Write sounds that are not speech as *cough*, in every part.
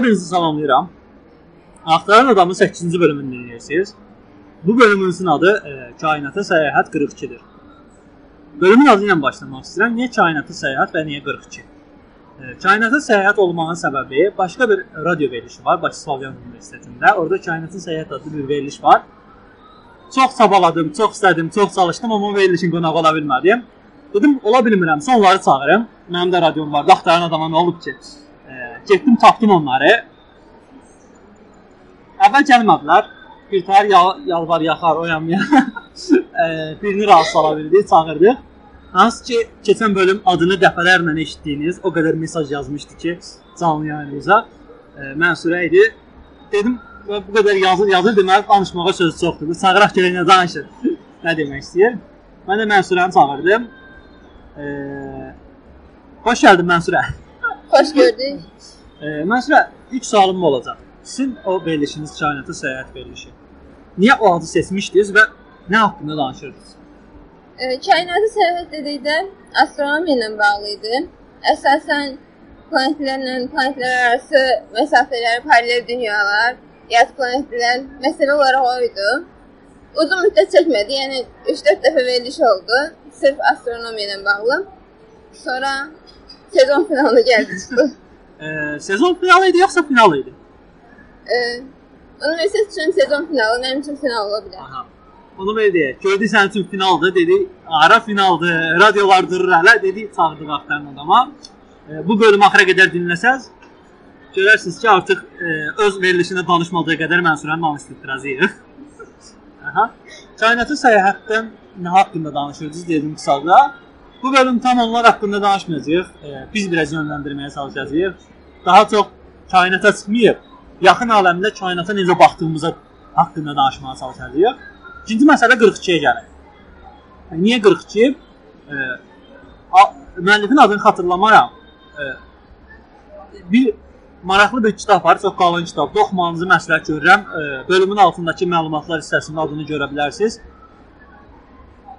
Hər birinizi salamlayıram. Axtaran adamın 8-ci bölümünü dinləyirsiniz. Bu bölümümüzün adı e, Kainata Səyahət 42-dir. Bölümün adı ilə başlamaq istəyirəm. Niyə Kainata Səyahət və niyə 42? E, Kainata Səyahət olmağının səbəbi başqa bir radio verilişi var Bakı Slavyan Universitetində. Orada Kainata Səyahət adlı bir veriliş var. Çox çabaladım, çox istədim, çox çalışdım, amma verilişin qonağı ola bilmədim. Dedim, ola bilmirəmsə onları çağırım. Mənim də radiom var. Axtaran adama nə olub ki? Getdim, tapdım onları. Əvvəl gəlmədilər. Bir təhər yal yalvar yaxar oyamaya. *laughs* e, birini razı sala bildik, çağırdıq. Hansı ki, keçən bölüm adını dəfələrlə eşitdiyiniz o qədər mesaj yazmışdı ki, canlı yayınımıza. Mənsurə idi. Dedim, bu qədər yazır, yazır deməli danışmağa söz çoxdur. Bu çağıraq gələn nə danışır? *laughs* nə demək istəyir? Mən də Mənsurəni çağırdım. E, xoş gəldin Mənsurə. Xoş gördük. E, Mənsurə, ilk sualım bu olacaq. Sizin o verilişiniz kainata səyahət verilişi. Niyə o adı seçmişdiniz və nə haqqında danışırdınız? E, kainatı səyahət dedikdə astronomiya ilə bağlı idi. Əsasən planetlərlə planetlər arası məsafələr, paralel dünyalar, yad planetlər məsələ olaraq o idi. Uzun müddət çəkmədi, yəni 3-4 dəfə veriliş oldu, sırf astronomiya ilə bağlı. Sonra *laughs* sezon finalı gəldi çıxdı. E, sezon finalı idi yoxsa final idi? E, universitet üçün sezon finalı, mənim üçün final ola bilər. Aha. Onu belə deyək. Gördük sənin üçün finaldır, dedi. Ara finaldır, radiolar durur hələ, dedi, çağırdıq axtaran adama. E, bu bölümü axıra qədər dinləsəz, görərsiniz ki, artıq e, öz verilişində danışmadığı qədər Mənsurəni danışdıracağıq. *laughs* Aha. Kainatı səyahətdən nə haqqında danışırdınız dedim qısaca. Bu bölüm tam onlar haqqında danışmayacağıq. E, biz biraz yönləndirməyə çalışacağıq. Daha çox kainata çıxmayıb, yaxın aləmdə kainata necə baxdığımıza haqqında danışmağa çalışacağıq. İkinci məsələ 42-yə gəlir. Yəni, Niyə 42? E, müəllifin adını xatırlamaram. E, bir maraqlı bir kitab var, çox qalın kitab. Oxumanızı məsləhət görürəm. E, bölümün altındakı məlumatlar hissəsində adını görə bilərsiniz.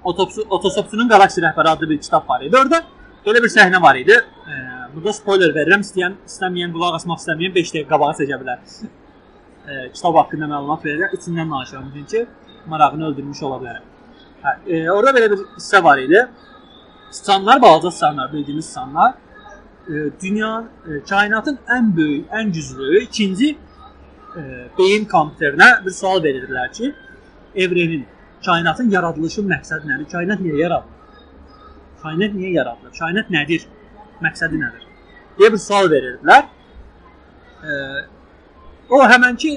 Otosopsunun Qalaksi rəhbəri adlı bir kitab var idi. Orada belə bir səhnə var idi. E, burada spoiler verirəm. İstəyən, istəməyən, qulaq asmaq istəməyən 5 dəqiqə qabağa seçə bilər. E, kitab haqqında məlumat verirəm. İçindən danışıram bugün ki, marağını öldürmüş ola bilərəm. Hə, e, orada belə bir hissə var idi. Sıçanlar, balaca sıçanlar, bildiyimiz sıçanlar e, dünya, e, kainatın ən böyük, ən güclü ikinci e, beyin kompüterinə bir sual verirdilər ki, evrenin, kainatın yaradılışı məqsədi nədir? Kainat niyə yaradılır? Kainat niyə yaradılır? Kainat nədir? Məqsədi nədir? deyə bir sual verirdilər. E, o həmənki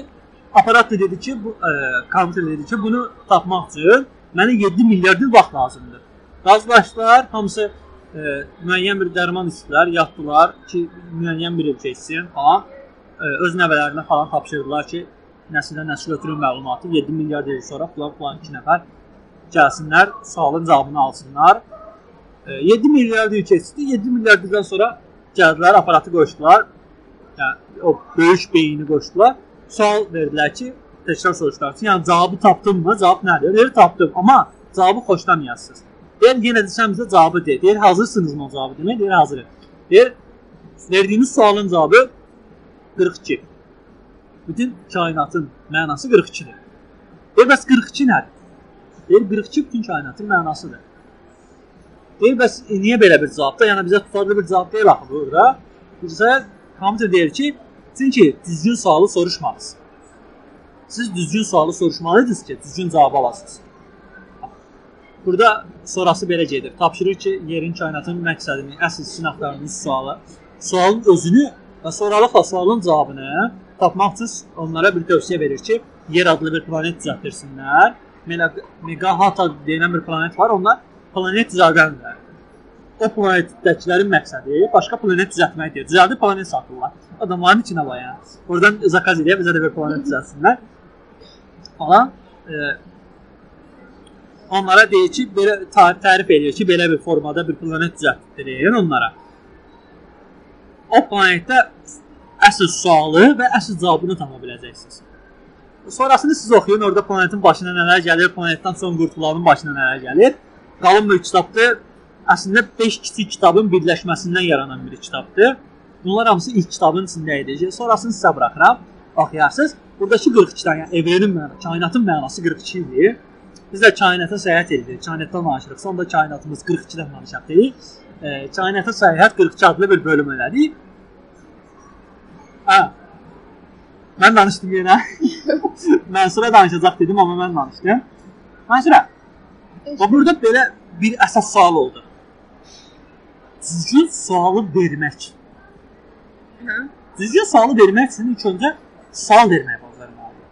aparat da dedi ki, bu e, kompüter dedi ki, bunu tapmaq üçün mənə 7 milyard il vaxt lazımdır. Razılaşdılar, hamısı e, müəyyən bir dərman içdilər, yatdılar ki, müəyyən bir il keçsin falan. E, öz nəvələrinə falan tapşırdılar ki, nəsildən nəsil ötürü məlumatı 7 milyard il sonra falan falan 2 nəfər gəlsinlər, sualın cavabını alsınlar. E, 7 milyard il keçdi. 7 milyard ildən sonra gəldilər, aparatı qoşdular. Yəni o böyük beyni qoşdular. Sual verdilər ki, təkrar soruşdular ki, yəni cavabı tapdınmı? Cavab nədir? Deyir, tapdım, amma cavabı xoşlamayasınız. Deyir, yenə də sən bizə cavabı de. Deyir, hazırsınızmı o cavabı demək? Deyir, hazırım. Deyir, verdiyiniz sualın cavabı 42. Bütün kainatın mənası 42-dir. Deyir, bəs 42 nədir? Deyir, 42 bütün kainatın mənasıdır. Deyir, bəs e, niyə belə bir cavabda? Yəni bizə tutarlı bir cavab deyil axı burada. Bizə kompüter deyir ki, çünki düzgün sualı soruşmadınız. Siz düzgün sualı soruşmalıydınız ki, düzgün cavab alasınız. Burada sonrası belə gedir. Tapşırır ki, yerin kainatın məqsədini, əsl sizin axtardığınız sualı, sualın özünü və sonralıqla sualın cavabını tapmaq üçün onlara bir tövsiyə verir ki, yer adlı bir planet düzəltdirsinlər. Mega- Megahata deyilən bir planet var, onlar planet düzəldirlər. O planetdəkilərin məqsədi başqa planet düzəltməkdir. Düzəldib planet satırlar. Adamların içinə var ya. Oradan zakaz edə bizə də bir planet düzəltsinlər. Falan. E, onlara deyir ki, belə tarif tərif edir ki, belə bir formada bir planet düzəltdirin onlara. O planetdə əsl sualı və əsl cavabını tapa biləcəksiniz. Sonrasını siz oxuyun, orada planetin başına nələr gəlir, planetdən son qurtulanın başına nələr gəlir. Qalın bir kitabdır. Əslində 5 kiçik kitabın birləşməsindən yaranan bir kitabdır. Bunlar hamısı ilk kitabın içində idi. Sonrasını sizə buraxıram. Oxuyarsınız. Buradakı 42-dən, yəni evrenin mənası, kainatın mənası 42 idi. Biz də kainata səyahət edirik. Kainatdan danışırıq. Sonda kainatımız 42-dən danışaq dedik. E, kainata səyahət 42 adlı bir bölüm elədik. Hə. Mən danışdım yenə. *laughs* Mənsura danışacaq dedim, amma mən danışdım. Mənsura, və burada belə bir əsas sual oldu. Düzgün sualı vermək. Hə. Düzgün sualı vermək üçün ilk öncə sual verməyə bacarmalıyıq.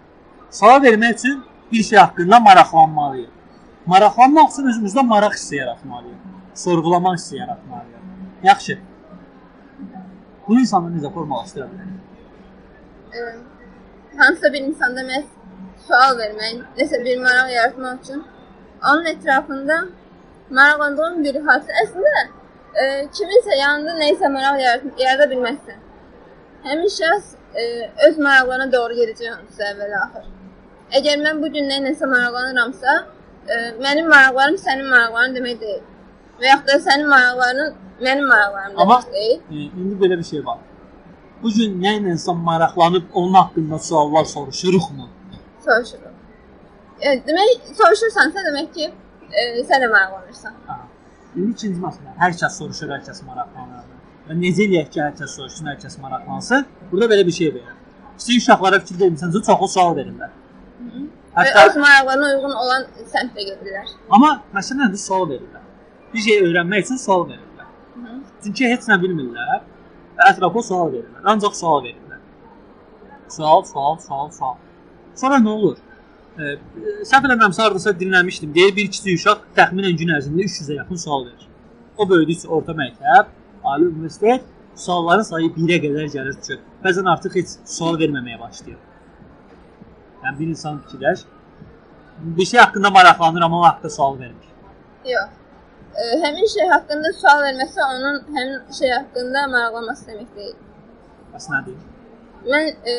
Sual vermək üçün bir şey haqqında maraqlanmalıyıq. Maraqlanmaq üçün özümüzdə maraq hissi yaratmalıyıq. Sorğulamaq hissi yaratmalıyıq. Yaxşı. Bu insanı necə formalaşdıra bilərik? Hansısa bir insanda məhz sual vermək, nəsə bir maraq yaratmaq üçün onun ətrafında maraqlandığın bir hadisə əslində ə, kiminsə yanında nəyisə maraq yarada bilməzsən. Həmin şəxs ə, öz maraqlarına doğru gedəcək onsuz əvvəl axır. Əgər mən bu gün nəyinəsə maraqlanıramsa, ə, mənim maraqlarım sənin maraqların demək deyil. Və yaxud da sənin maraqların mənim maraqlarım Amma- deyil. E, indi belə bir şey var. Bu gün nə ilə insan maraqlanıb onun haqqında suallar soruşuruqmu? Soruşurum. Evet, demək soruşursansa demək ki, e, sən də maraqlanırsan. Ha. İndi ikinci məsələ. Hər kəs soruşur, hər kəs maraqlanır. Və necə eləyək ki, hər kəs soruşsun, hər kəs maraqlansın? Burada belə bir şey verir. Kiçik uşaqlara fikir vermirsənsə çoxlu sual verirlər. Hətta öz maraqlarına uyğun olan səmtə gedirlər. amma məsələn sual verirlər. Bir şey öyrənmək üçün sual verirlər. Hı. Çünki heç nə bilmirlər. Və ətrafa sual verirlər. Ancaq sual verirlər. Sual, sual, sual, sual. Sonra nə olur? E, səhv eləmirəmsə hardasa dinləmişdim. Deyir bir kiçik uşaq təxminən gün ərzində 300-ə yaxın sual verir. O böyüdükcə orta məktəb, ali universitet sualların sayı 1-ə qədər gəlir ki, bəzən artıq heç sual verməməyə başlayır. Yəni bir insan fikirləş, bir şey haqqında maraqlanır amma o haqqda sual vermir. Yox. Həmin şey haqqında sual verməsə onun həmin şey haqqında maraqlanması demək deyil. Bəs nə deyim? Mən e,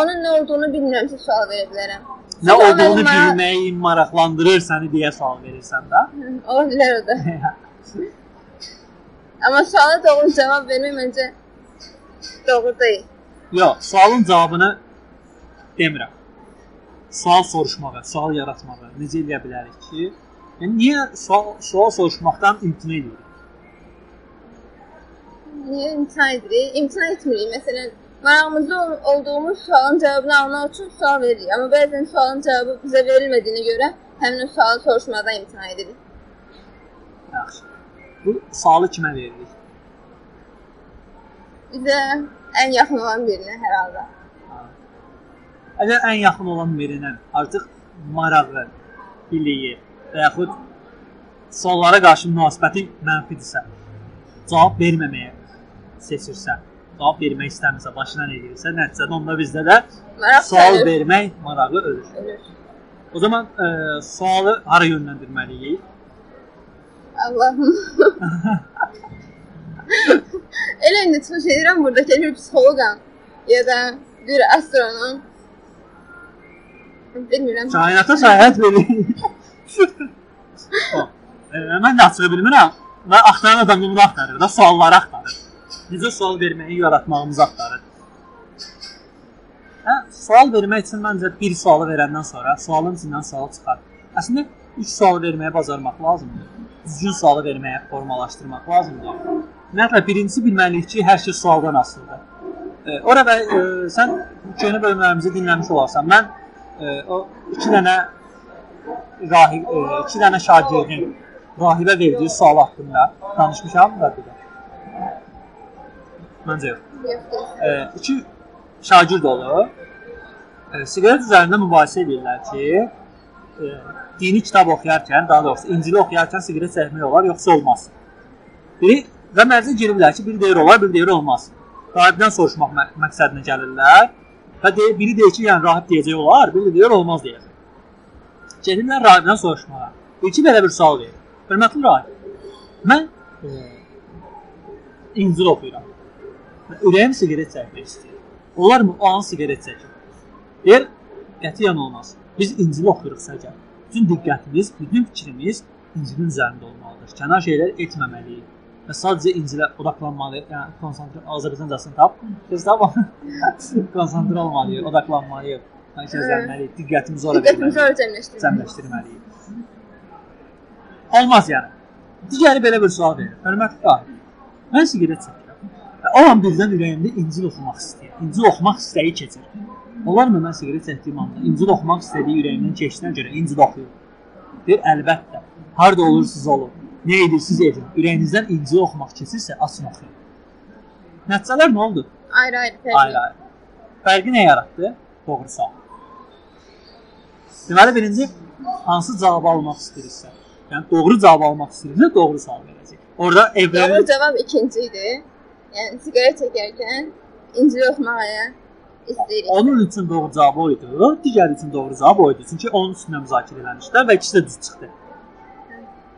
onun nə olduğunu bilmirəmsə sual verə bilərəm. Nə Sual olduğunu vermə- bilməyi maraqlandırır səni deyə sual verirsən də. Ola bilər o da. *laughs* Amma suala doğru cavab vermək məncə doğru deyil. Yox, sualın cavabını demirəm. Sual soruşmağa, sual yaratmağa necə eləyə bilərik ki, yəni niyə sual, sual soruşmaqdan imtina edirik? Niyə imtina edirik? İmtina etmirik. Məsələn, marağımızda ol- olduğumuz sualın cavabını almaq üçün sual veririk. Amma bəzən sualın cavabı bizə verilmədiyinə görə həmin o sualı soruşmadan imtina edirik. Yaxşı. Bu sualı kimə veririk? Bizə ən yaxın olan birinə hər halda. Ha. Əgər ən yaxın olan birinə artıq marağı, biliyi və yaxud suallara qarşı münasibəti mənfidirsə, cavab verməməyə seçirsə, cavab vermək istəmirsə, başına nə gəlirsə, nəticədə onda bizdə də Maraq sual sənir, vermək marağı ölür. ölür. O zaman e, sualı hara yönləndirməliyik? Allahım. *laughs* Elə indi çıxış edirəm buradakı bir psixoloqam ya da bir astronom. Bilmirəm. Kainata səyahət veririk. *laughs* O, e, mən də açığı bilmirəm. Və axtaran adam bunu axtarır da, sualları axtarır. Necə sual verməyi yaratmağımızı axtarır. Hə, sual vermək üçün məncə bir sualı verəndən sonra sualın içindən sual çıxar. Əslində 3 sual verməyə bacarmaq lazımdır. Düzgün sualı verməyə formalaşdırmaq lazımdır. Ümumiyyətlə birincisi bilməliyik ki, hər şey sualdan asılıdır. E, orada e, sən köhnə bölümlərimizi dinləmiş olarsan. Mən e, o 2 dənə rahib, e, 2 dənə şagirdin rahibə verdiyi sual haqqında danışmışam rədidə. Məncə yox. Yox, yox. E, iki şagird olur. E, siqaret üzərində mübahisə edirlər ki, e, dini kitab oxuyarkən, daha doğrusu İncili oxuyarkən siqaret çəkmək olar, yoxsa olmaz. Biri və mərcə giriblər ki, biri deyir olar, biri deyir olmaz. Rahibdən soruşmaq mə məqsədinə gəlirlər və deyir, biri deyir ki, yəni rahib deyəcək olar, biri deyir olmaz deyəcək. Gedirlər rahibdən soruşmağa. İki belə bir sual verir. Hörmətli rahib, mən e, İncil oxuyuram. Ürəyim siqaret çəkmək istəyir. Olarmı o an siqaret çəkim? Deyir, qətiyyən olmaz. Biz İncil oxuyuruqsa əgər, bütün diqqətimiz, bütün fikrimiz İncilin üzərində olmalıdır. Kənar şeylər etməməliyik. və sadəcə İncilə odaqlanmalı, yəni konsantrə Azərbaycancasını tap. Biz də *laughs* konsantrə olmalıyıq, odaqlanmalıyıq, mərkəzlənməliyik, diqqətimizi ora Diqqətimizi ora verməliyik, cəmləşdirməliyik. cəmləşdirməliyik. Olmaz yəni. Digəri belə bir sual verir. Hörmətli qari. Mən siqaret çəkirəm. Və O an birdən ürəyimdə İncil oxumaq istəyir. İncil oxumaq istəyi keçir. Olarmı mən siqaret çəkdiyim anda İncil oxumaq istədiyi ürəyimdən keçdiyinə görə İncil oxuyum? Deyir, əlbəttə. Harda olursunuz olun. Nə edirsiniz edin. Ürəyinizdən İncil oxumaq keçirsə açın oxuyun. Nəticələr nə oldu? Ayrı-ayrı fərqli. Ayrı ayrı. Fərqi nə yaratdı? Doğru sual. Deməli birinci hansı cavabı almaq istəyirsə, yəni doğru cavab almaq istəyirsə, doğru sual verəcək. Orada Doğru evlərin cavab ikinci idi. Yəni siqaret çəkərkən İncil oxumağa istəyirik. onun üçün doğru cavab o idi, digəri üçün doğru cavab o idi. Çünki onun üstündə müzakirə eləmişdilər və ikisi də düz çıxdı.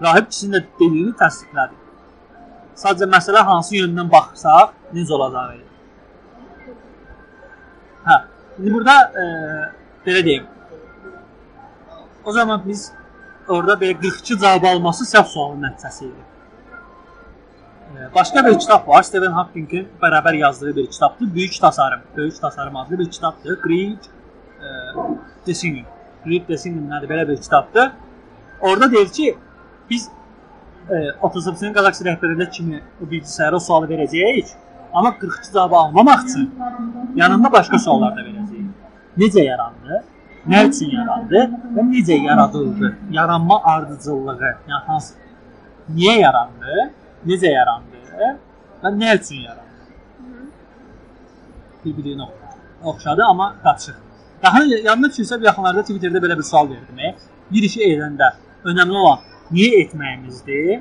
Rahib ikisinin də dediyini təsdiqlədi. Sadəcə məsələ hansı yöndən baxsaq, necə olacağı idi. Hə, indi burada e, belə deyim. O zaman biz orada belə 42 cavab alması səhv sualın nəticəsi idi. Başqa bir kitab var, Stephen Hawking'in bərabər yazdığı bir kitabdır. Böyük tasarım, Böyük tasarım adlı bir kitabdır. Great e, Decision. Great Decision nədir? Belə bir kitabdır. Orada deyir ki, biz e, 38-ci qalaksi rəhbərində kimi o bilgisayara sualı verəcəyik, amma 42 cavabı almamaq üçün yanında başqa suallar da verəcəyik. Necə yarandı? Nə üçün yarandı və necə yaradıldı? Yaranma ardıcıllığı, yəni hansı niyə yarandı? Necə yarandı və nə üçün yarandı? Bir-birinə oxşadı, amma qaçıq. Daha yanına düşsə bir yaxınlarda Twitterdə belə bir sual verdim. e. Bir işi edəndə önəmli olan niyə etməyimizdir?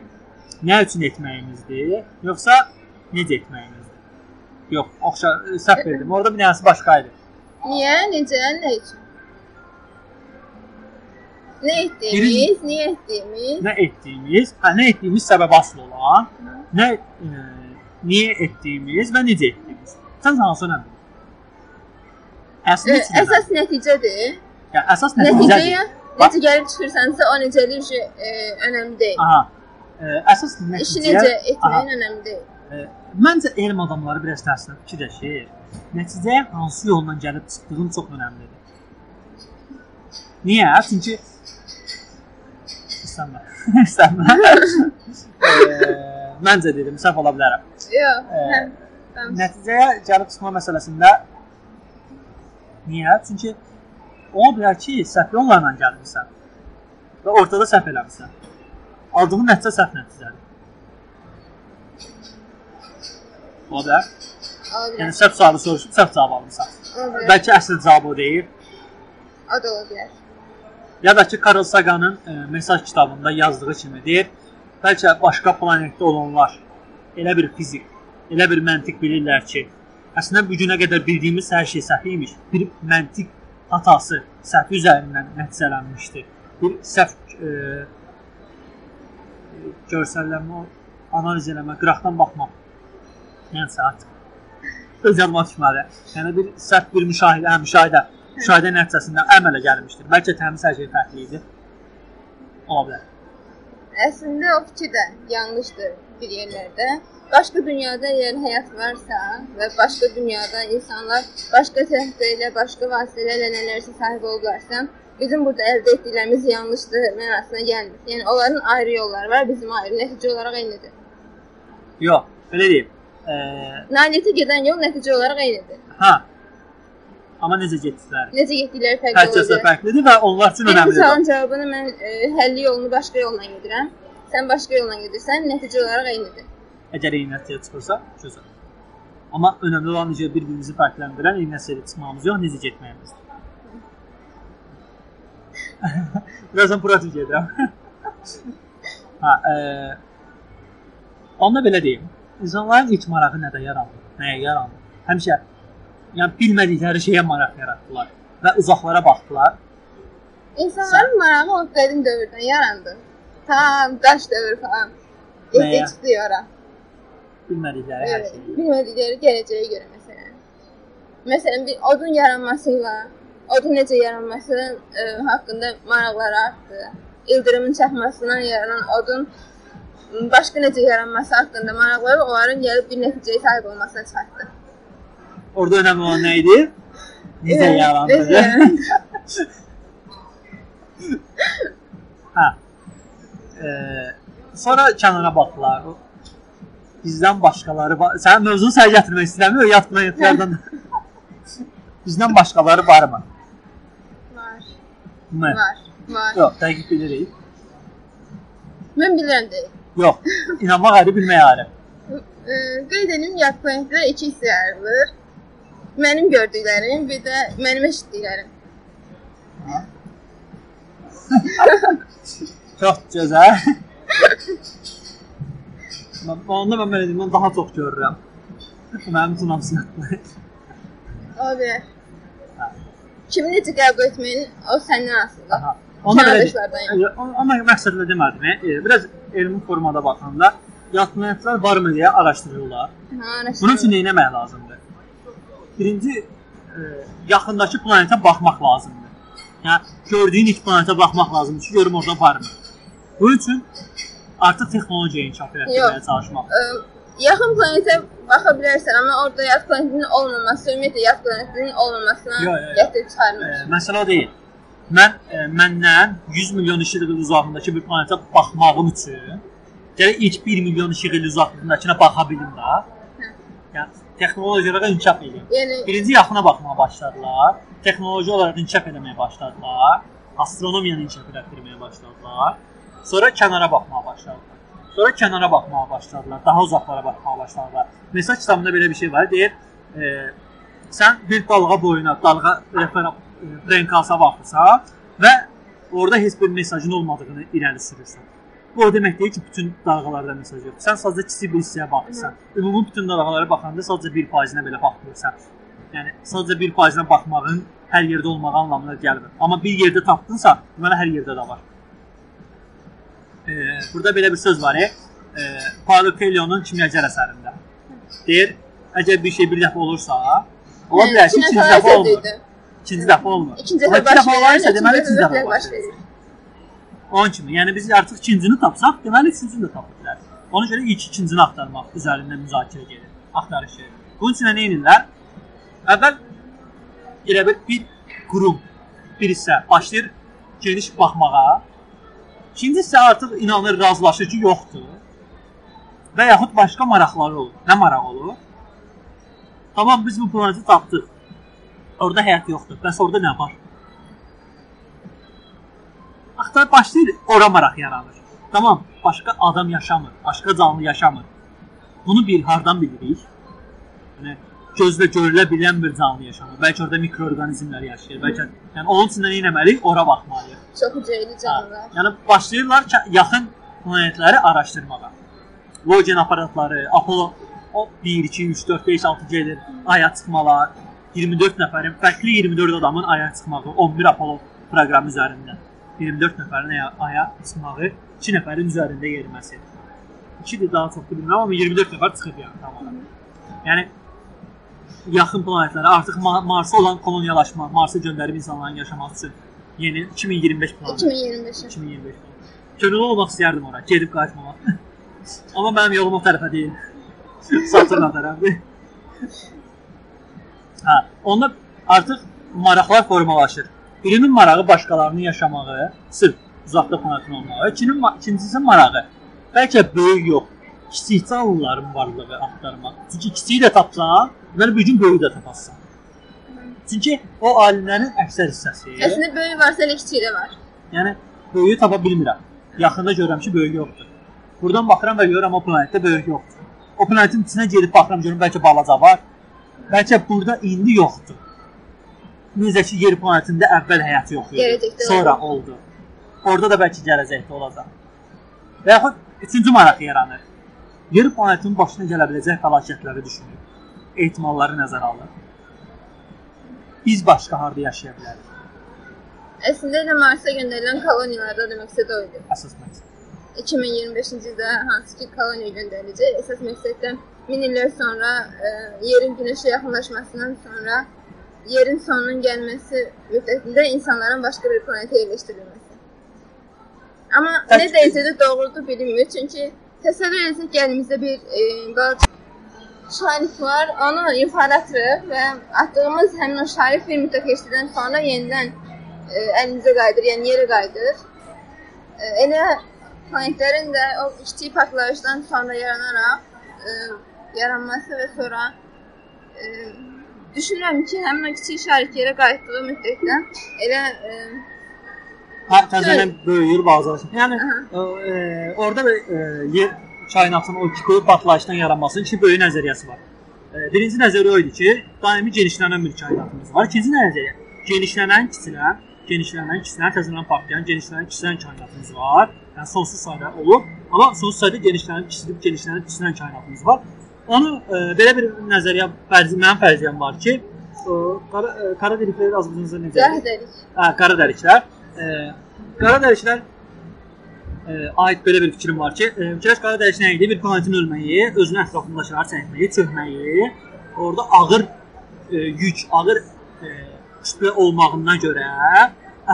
Nə üçün etməyimizdir? Yoxsa necə etməyimizdir? Yox, oxşa səhv verdim. Orada bir dənəsi başqa idi. Niyə, necə, nə üçün? Nə etdiyimiz, niyə etdiyimiz? Nə etdiyimiz, hə, nə etdiyimiz səbəb asıl olan, nə e, niyə etdiyimiz və necə etdiyimiz. Sən hansı önəmli? Əsas nəticə. Əsas nəticədir. Yəni əsas nəticədir. Necə gəlib çıxırsansa, o necəlik şey e, önəmli deyil. Aha. E, əsas nəticə. İşi necə etməyin önəmli deyil. E, məncə elm adamları biraz tərsinə fikirləşir. Nəticəyə hansı yolla gəlib çıxdığın çox önəmlidir. Niyə? Çünki istəmə. e, məncə dedim, səhv ola bilərəm. Yox, hə. Nəticəyə gəlib çıxma məsələsində niyə? Çünki ola bilər ki, səhv yollarla gəlmisən və ortada səhv eləmisən. Aldığın nəticə səhv nəticədir. Ola bilər. Yəni səhv sualı soruşub səhv cavab almısan. Bəlkə əsl cavab o deyil. O da ola bilər. Ya da ki, Carl Sagan'ın e, mesaj kitabında yazdığı kimi deyir, bəlkə başqa planetdə olanlar elə bir fizik, elə bir məntiq bilirlər ki, əslində bu günə qədər bildiyimiz hər şey səhv imiş. Bir məntiq hatası səhv üzərindən nəticələnmişdi. Bir səhv e, görsəllənmə, analiz eləmə, qıraqdan baxmaq. Yəni saat öz yadıma düşmədi. Yəni bir səhv bir müşahidə, hə, müşahidə, müşahidə nəticəsində əmələ gəlmişdir. Bəlkə təmiz hər şey fərqli idi. Ola bilər. Əslində o fikir də yanlışdır bir yerlərdə. Başqa dünyada əgər həyat varsa və başqa dünyada insanlar başqa təhlükə ilə, başqa vasitələrlə nələrsə sahib olublarsa, bizim burada əldə etdiklərimiz yanlışdır mənasına gəlmir. Yəni onların ayrı yolları var, bizim ayrı. Nəticə olaraq eynidir. Yox, belə deyim. Ə, Nailiyyətə gedən yol nəticə olaraq eynidir. hə. Amma necə getdilər? Necə getdikləri Hər fərqli kəsə olacaq. fərqlidir və onlar üçün önəmlidir. sualın cavabını mən e, həlli yolunu başqa yolla gedirəm. Sən başqa yolla gedirsən, nəticə olaraq eynidir. Əgər eyni nəticəyə çıxırsa, gözəl. Amma önəmli olan necə bir-birimizi fərqləndirən eyni nəticəyə çıxmamız yox, necə getməyimizdir. *laughs* Birazdan pratik edirəm. *laughs* ha, e, onda belə deyim. İnsanların ilk marağı nədə yarandı? Nəyə yarandı? Həmişə yəni bilmədikləri şeyə maraq yaratdılar və uzaqlara baxdılar. İnsanların marağı o qədim dövrdən yarandı. Tam daş dövr falan. Etdi çıxdı ora. Bilmədikləri hər şeyi. Bilmədikləri gələcəyə görə məsələn. Məsələn bir odun yaranmasıyla odun necə yaranması e, haqqında maraqlar artdı. İldırımın çaxmasından yaranan odun başqa necə yaranması haqqında maraqları onların gəlib bir nəticəyə sahib olmasına çıxartdı. Orada önəmli olan nə idi? Necə Evet, necə yarandı? hə. Eee sonra kənara baxdılar. Bizdən başqaları var. Sən mövzunu sən gətirmək istəmirsən, yat planetlərdən. *laughs* Bizdən başqaları varmı? Var, Mı? var, var. Yox, dəqiq bilirik. Mən bilirəm deyil. Yox, *laughs* inanmaq ayrı, bilmək ayrı. Ee, qeyd edim, yad planetlər iki hissəyə ayrılır. Mənim gördüklərim, bir də mənim eşitdiklərim. *laughs* Çox gözəl. Mən onda mən belə deyim, mən daha çox görürəm. Mənim hamısı yatmır. O bilər. Kimi necə qəbul etməyin, o səndən asılıdır. Onda belə Amma məqsədlə demədim. E, biraz elmi formada baxanda yatmayanlar varmı deyə araşdırırlar. Ha, Bunun üçün nə etmək lazımdır? Birinci e, yaxındakı planetə baxmaq lazımdır. Yəni gördüyün ilk planetə baxmaq lazımdır ki, görüm orada varmı. Bunun üçün artıq texnologiya inkişaf etməyə Yox. çalışmaq. Ə, yaxın planetə baxa bilərsən, amma orada yad planetinin olmaması, ümumiyyətlə yad planetinin olmamasına Yo, yo, yo. gətirib E, çıxarmır. məsələ o deyil. Mən e, məndən 100 milyon işıq il uzaqlığındakı bir planetə baxmağım üçün gərək ilk 1 milyon işıq il uzaqlığındakına baxa bilim də. Yəni texnologiyalara inkişaf edir. Yəni Birinci yaxına baxmağa başladılar. Texnoloji olaraq inkişaf etməyə başladılar. Astronomiyanı inkişaf etdirməyə başladılar. Sonra kənara baxmağa başladılar. Sonra kənara baxmağa başladılar. Daha uzaqlara baxmağa başladılar. Mesaj kitabında belə bir şey var. Deyir, e, sən bir dalğa boyuna, dalğa referans frekansa baxırsan və orada heç bir mesajın olmadığını irəli sürürsən. Bu o demək deyil ki, bütün dalğalarda mesaj yoxdur. Sən sadəcə kiçik bir hissəyə baxırsan. Ümumi bütün dalğalara baxanda sadəcə 1%-nə belə baxmırsan. Yəni sadəcə 1%-nə baxmağın hər yerdə olmağı anlamına gəlmir. Amma bir yerdə tapdınsa, deməli hər yerdə də var. E, burada belə bir söz var, e, Paulo Coelho-nun kimyacər əsərində. Deyir, əgər bir şey bir dəfə olursa, ola bilər ki, ikinci dəfə olmur. İkinci dəfə olmur. İkinci dəfə baş olarsa verir, deməli ikinci dəfə baş verir. Onun kimi, yəni biz artıq ikincini tapsaq, deməli üçüncünü də tapa bilərik. Ona görə ilk ikincini axtarmaq üzərində müzakirə gedir, axtarış gedir. Bunun üçün nə edirlər? Əvvəl elə bir bir qurum, bir hissə başlayır geniş baxmağa. İkinci hissə artıq inanır, razılaşır ki, yoxdur. Və yaxud başqa maraqları olur. Nə maraq olur? Tamam, biz bu planeti tapdıq. Orada həyat yoxdur. Bəs orada nə var? Axtar başlayır ora maraq yaranır. Tamam, başqa adam yaşamır, başqa canlı yaşamır. Bunu bir hardan bilirik? Yəni gözlə görülə bilən bir canlı yaşamır. Bəlkə orada mikroorqanizmlər yaşayır. Bəlkə yəni onun üçün də nə etməliyik? Ora baxmalıyıq. Çox ucaylı canlılar. Yəni başlayırlar ki, yaxın planetləri araşdırmağa. Logen aparatları, Apollo o 1 2 3 4 5 6 gedir. Aya çıxmalar, 24 nəfərin, fərqli 24 adamın aya çıxmağı, 11 Apollo proqramı üzərində. 24 nəfərin aya, çıxmağı, 2 nəfərin üzərində yeriməsi. 2-dir daha çox bilmirəm, amma 24 nəfər çıxıb yəni tamam. Yəni yaxın planetlərə artıq Ma- Marsa olan koloniyalaşma, Marsa göndərib insanların yaşaması üçün yeni 2025 planı. 2025. 2025. Könüllü olmaq istəyərdim ora, gedib qayıtmamaq. *laughs* Amma mənim yolum o tərəfə deyil. *laughs* Saturn tərəfdir. Hə, onda artıq maraqlar formalaşır. Birinin marağı başqalarının yaşamağı, sırf uzaqda planetin olmağı. İkinin ma- ikincisi marağı bəlkə böyük yox, kiçik canlıların varlığı axtarmaq. Çünki kiçiyi də tapsan, deməli bir gün böyüyü də tapasan. Çünki o alimlərin əksər hissəsi Əslində böyük varsa elə kiçiyi də var. Yəni böyüyü tapa bilmirəm. Yaxında görürəm ki, böyük yoxdur. Buradan baxıram və görürəm o planetdə böyük yoxdur. O planetin içinə gedib baxıram görürəm bəlkə balaca var. Bəlkə burada indi yoxdur. Necə ki yer planetində əvvəl həyat yox idi. Sonra oldu. Orada da bəlkə gələcəkdə olacaq. Və yaxud üçüncü maraq yaranır. Yer planetinin başına gələ biləcək fəlakətləri düşünür. Ehtimalları nəzərə alır. Biz başqa harda yaşaya bilərik? Əslində elə Marsa göndərilən koloniyalarda da məqsəd o idi. Əsas məqsəd. 2025-ci ildə hansı ki koloniya göndəriləcək. Əsas məqsəd də min illər sonra ə, yerin günəşə yaxınlaşmasından sonra yerin sonunun gəlməsi müddətində insanların başqa bir planetə yerləşdirilməsi. Amma nə dərəcədə doğrudur bilinmir, çünki Təsəvvür etsək ki, əlimizdə bir e, balaca şarif var. Onu yuxarı atırıq və atdığımız həmin o şarif bir müddət keçdikdən sonra yenidən e, əlimizə qayıdır, yəni yerə qayıdır. E, elə planetlərin də o kiçik partlayışdan sonra yaranaraq e, yaranması və sonra e, düşünürəm ki, həmin o kiçik şarif yerə qayıtdığı müddətdə elə e, Hə, təzədən böyüyür bazarı. Yəni Aha. e, e, orada bir e, yer kainatın o böyük partlayışdan yaranmasının iki böyük nəzəriyyəsi var. E, birinci nəzəriyyə o idi ki, daimi genişlənən bir kainatımız var. İkinci nəzəriyyə genişlənən, kiçilən, genişlənən, kiçilən, təzədən partlayan, genişlənən, kiçilən kainatımız var. Yəni sonsuz sayda olub, amma sonsuz sayda genişlənib, kiçilib, genişlənib, kiçilən kainatımız var. Onu e, belə bir nəzəriyyə fərzi mənim fərziyyəm var ki, e, qara, e, qara delikləri azlığınızda necə? zəhərdəlik. Hə, qara dəriklər. E, qara dəriklər e, aid belə bir fikrim var ki, fikirləş qara dərik nə idi? Bir planetin ölməyi, özünün ətrafındakiləri çəkməyi, çökməyi, orada ağır e, yük, ağır e, kütlə olmağından görə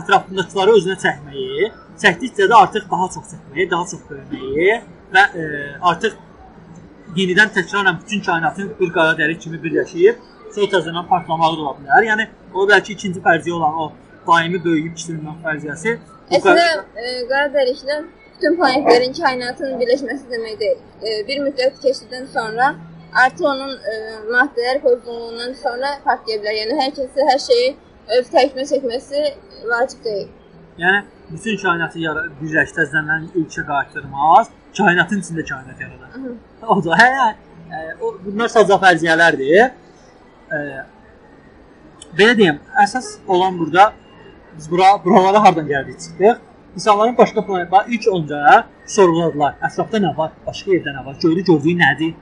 ətrafındakiləri özünə çəkməyi, çəkdikcə də artıq daha çox çəkməyi, daha çox böyüməyi və e, artıq yenidən təkrarən bütün kainatın bir qara dəlik kimi birləşib, sonra təzədən partlamağı da ola bilər. Yəni o bəlkə ikinci fərziyyə olan o daimi böyüyüb kiçilmə fərziyyəsi Əslində qara- e, qara dəliklər bütün planetlərin kainatın birləşməsi demək deyil. E, bir müddət keçdikdən sonra artıq onun e, maddələr pozğunluğundan sonra partlaya bilər. Yəni hər kəsə hər şeyi öz tərkibinə çəkməsi vacib deyil. Yəni bütün kainatı birləşdirənlərin ilkə qayıtdırmaz, kainatın içində kainat yaradar. Aha. O da hə, e, o bunlar sadəcə fərziyyələrdir. E, belə deyim, əsas olan burada biz bura buralara hardan gəldik çıxdıq? İnsanların başqa planetlər ilk öncə sorğuladılar. Ətrafda nə var? Başqa yerdə nə var? Göydə gördüyü nədir?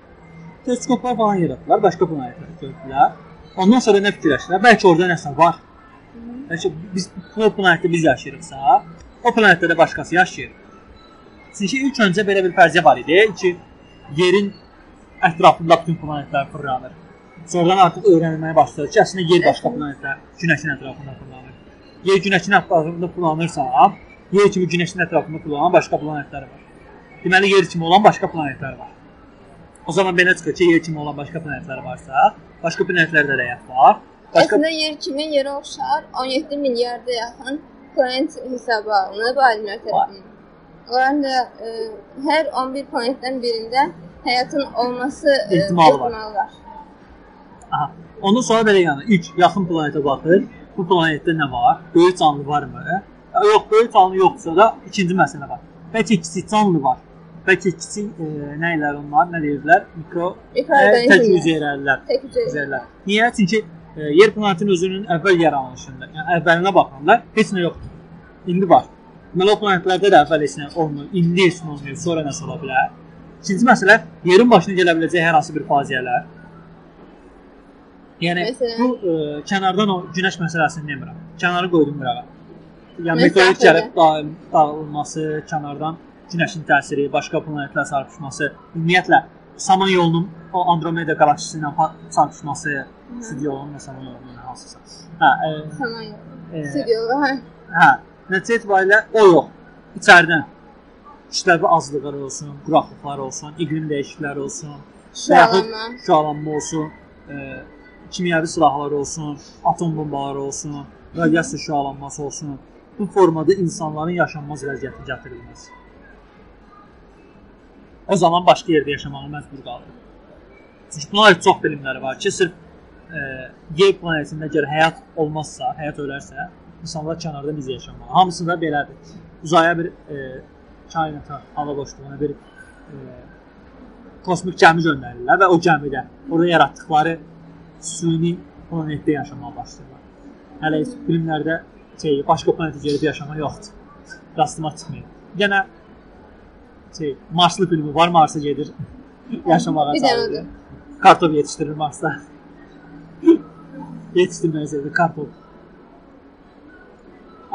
Teleskoplar falan yaratdılar, başqa planetləri gördülər. Ondan sonra nə fikirləşdilər? Bəlkə orada nəsə var. Bəlkə biz bu planetdə biz yaşayırıqsa, o planetdə də başqası yaşayır. Çünki ilk öncə belə bir fərziyyə var idi ki, yerin ətrafında bütün planetlər fırlanır. Sonradan artıq öyrənilməyə başladı ki, əslində yer başqa planetlər günəşin ətrafında fırlanır. Yer günəşin ətrafında fırlanırsa, yer kimi günəşin ətrafında fırlanan başqa planetlər var. Deməli yer kimi olan başqa planetlər var. O zaman belə çıxır ki, yer kimi olan başqa planetlər varsa, başqa planetlərdə də həyat var. Başqa Əslində yer kimi yerə oxşar 17 milyarda yaxın planet hesaba alınıb alimlər tərəfindən. Onların da e, hər 11 planetdən birində həyatın olması e, İhtimalı var. ehtimalı var. Aha. Ondan sonra belə yəni ilk yaxın planetə baxır. Bu planetdə nə var? Böyük canlı varmı? Ya, Yox, böyük canlı yoxsa da ikinci məsələ var. Bəlkə kiçik canlı var. Bəlkə kiçik e, nə ilə onlar, nə deyirlər? Mikro e, tək hüceyrəlilər. Tək hüceyrələr. Hüceyrələr. Niyə? Çünki e, yer planetinin özünün əvvəl yaranışında, yəni əvvəlinə baxanda heç nə yoxdur. İndi var. Planetlərdə də əvvəl heç nə olmur. İndi heç nə olmuyor. Sonra nəsə ola bilər. İkinci məsələ yerin başına gələ biləcək hər hansı bir faciələr. Yəni Məsələn? bu ə, kənardan o günəş məsələsini demirəm. Kənarı qoydum qırağa. Yəni meteorit gəlib daim dağılması, kənardan günəşin təsiri, başqa planetlər çarpışması, ümumiyyətlə Samanyolunun o Andromeda qalaksisi ilə ha- çarpışması, Studiolunun Samanyolunun hansısa. Hə, ə, Samanyolu. ə, Studiyoda, hə. hə, nəticə etibarilə o yox. İçəridən kütləvi azlıqlar olsun, quraqlıqlar olsun, iqlim dəyişiklikləri olsun, yaxud Şüalanma. olsun, e, kimyəvi silahlar olsun, atom bombaları olsun, radiasiya şüalanması olsun. Bu formada insanların yaşanmaz vəziyyəti gətirilməz. O zaman başqa yerdə yaşamağa məcbur qalır. Çünki buna aid çox bilimləri var ki, sırf e, yer planetində əgər həyat olmazsa, həyat ölərsə, insanlar kənarda necə yaşamalı? Hamısı da belədir. Uzaya bir e, kainata, hava boşluğuna bir e, kosmik gəmi göndərirlər və o gəmidə orada yaratdıkları süni planetdə yaşamağa başlayırlar. Hələ heç filmlərdə şey başqa planetə gedib yaşamaq yoxdur. Rastıma çıxmayıb. Yenə şey Marslı filmi var, Marsa gedir *laughs* yaşamağa Bir dənə çalışır. odur. Kartof yetişdirir Marsda. *laughs* Yetişdirməyə sevdi kartof.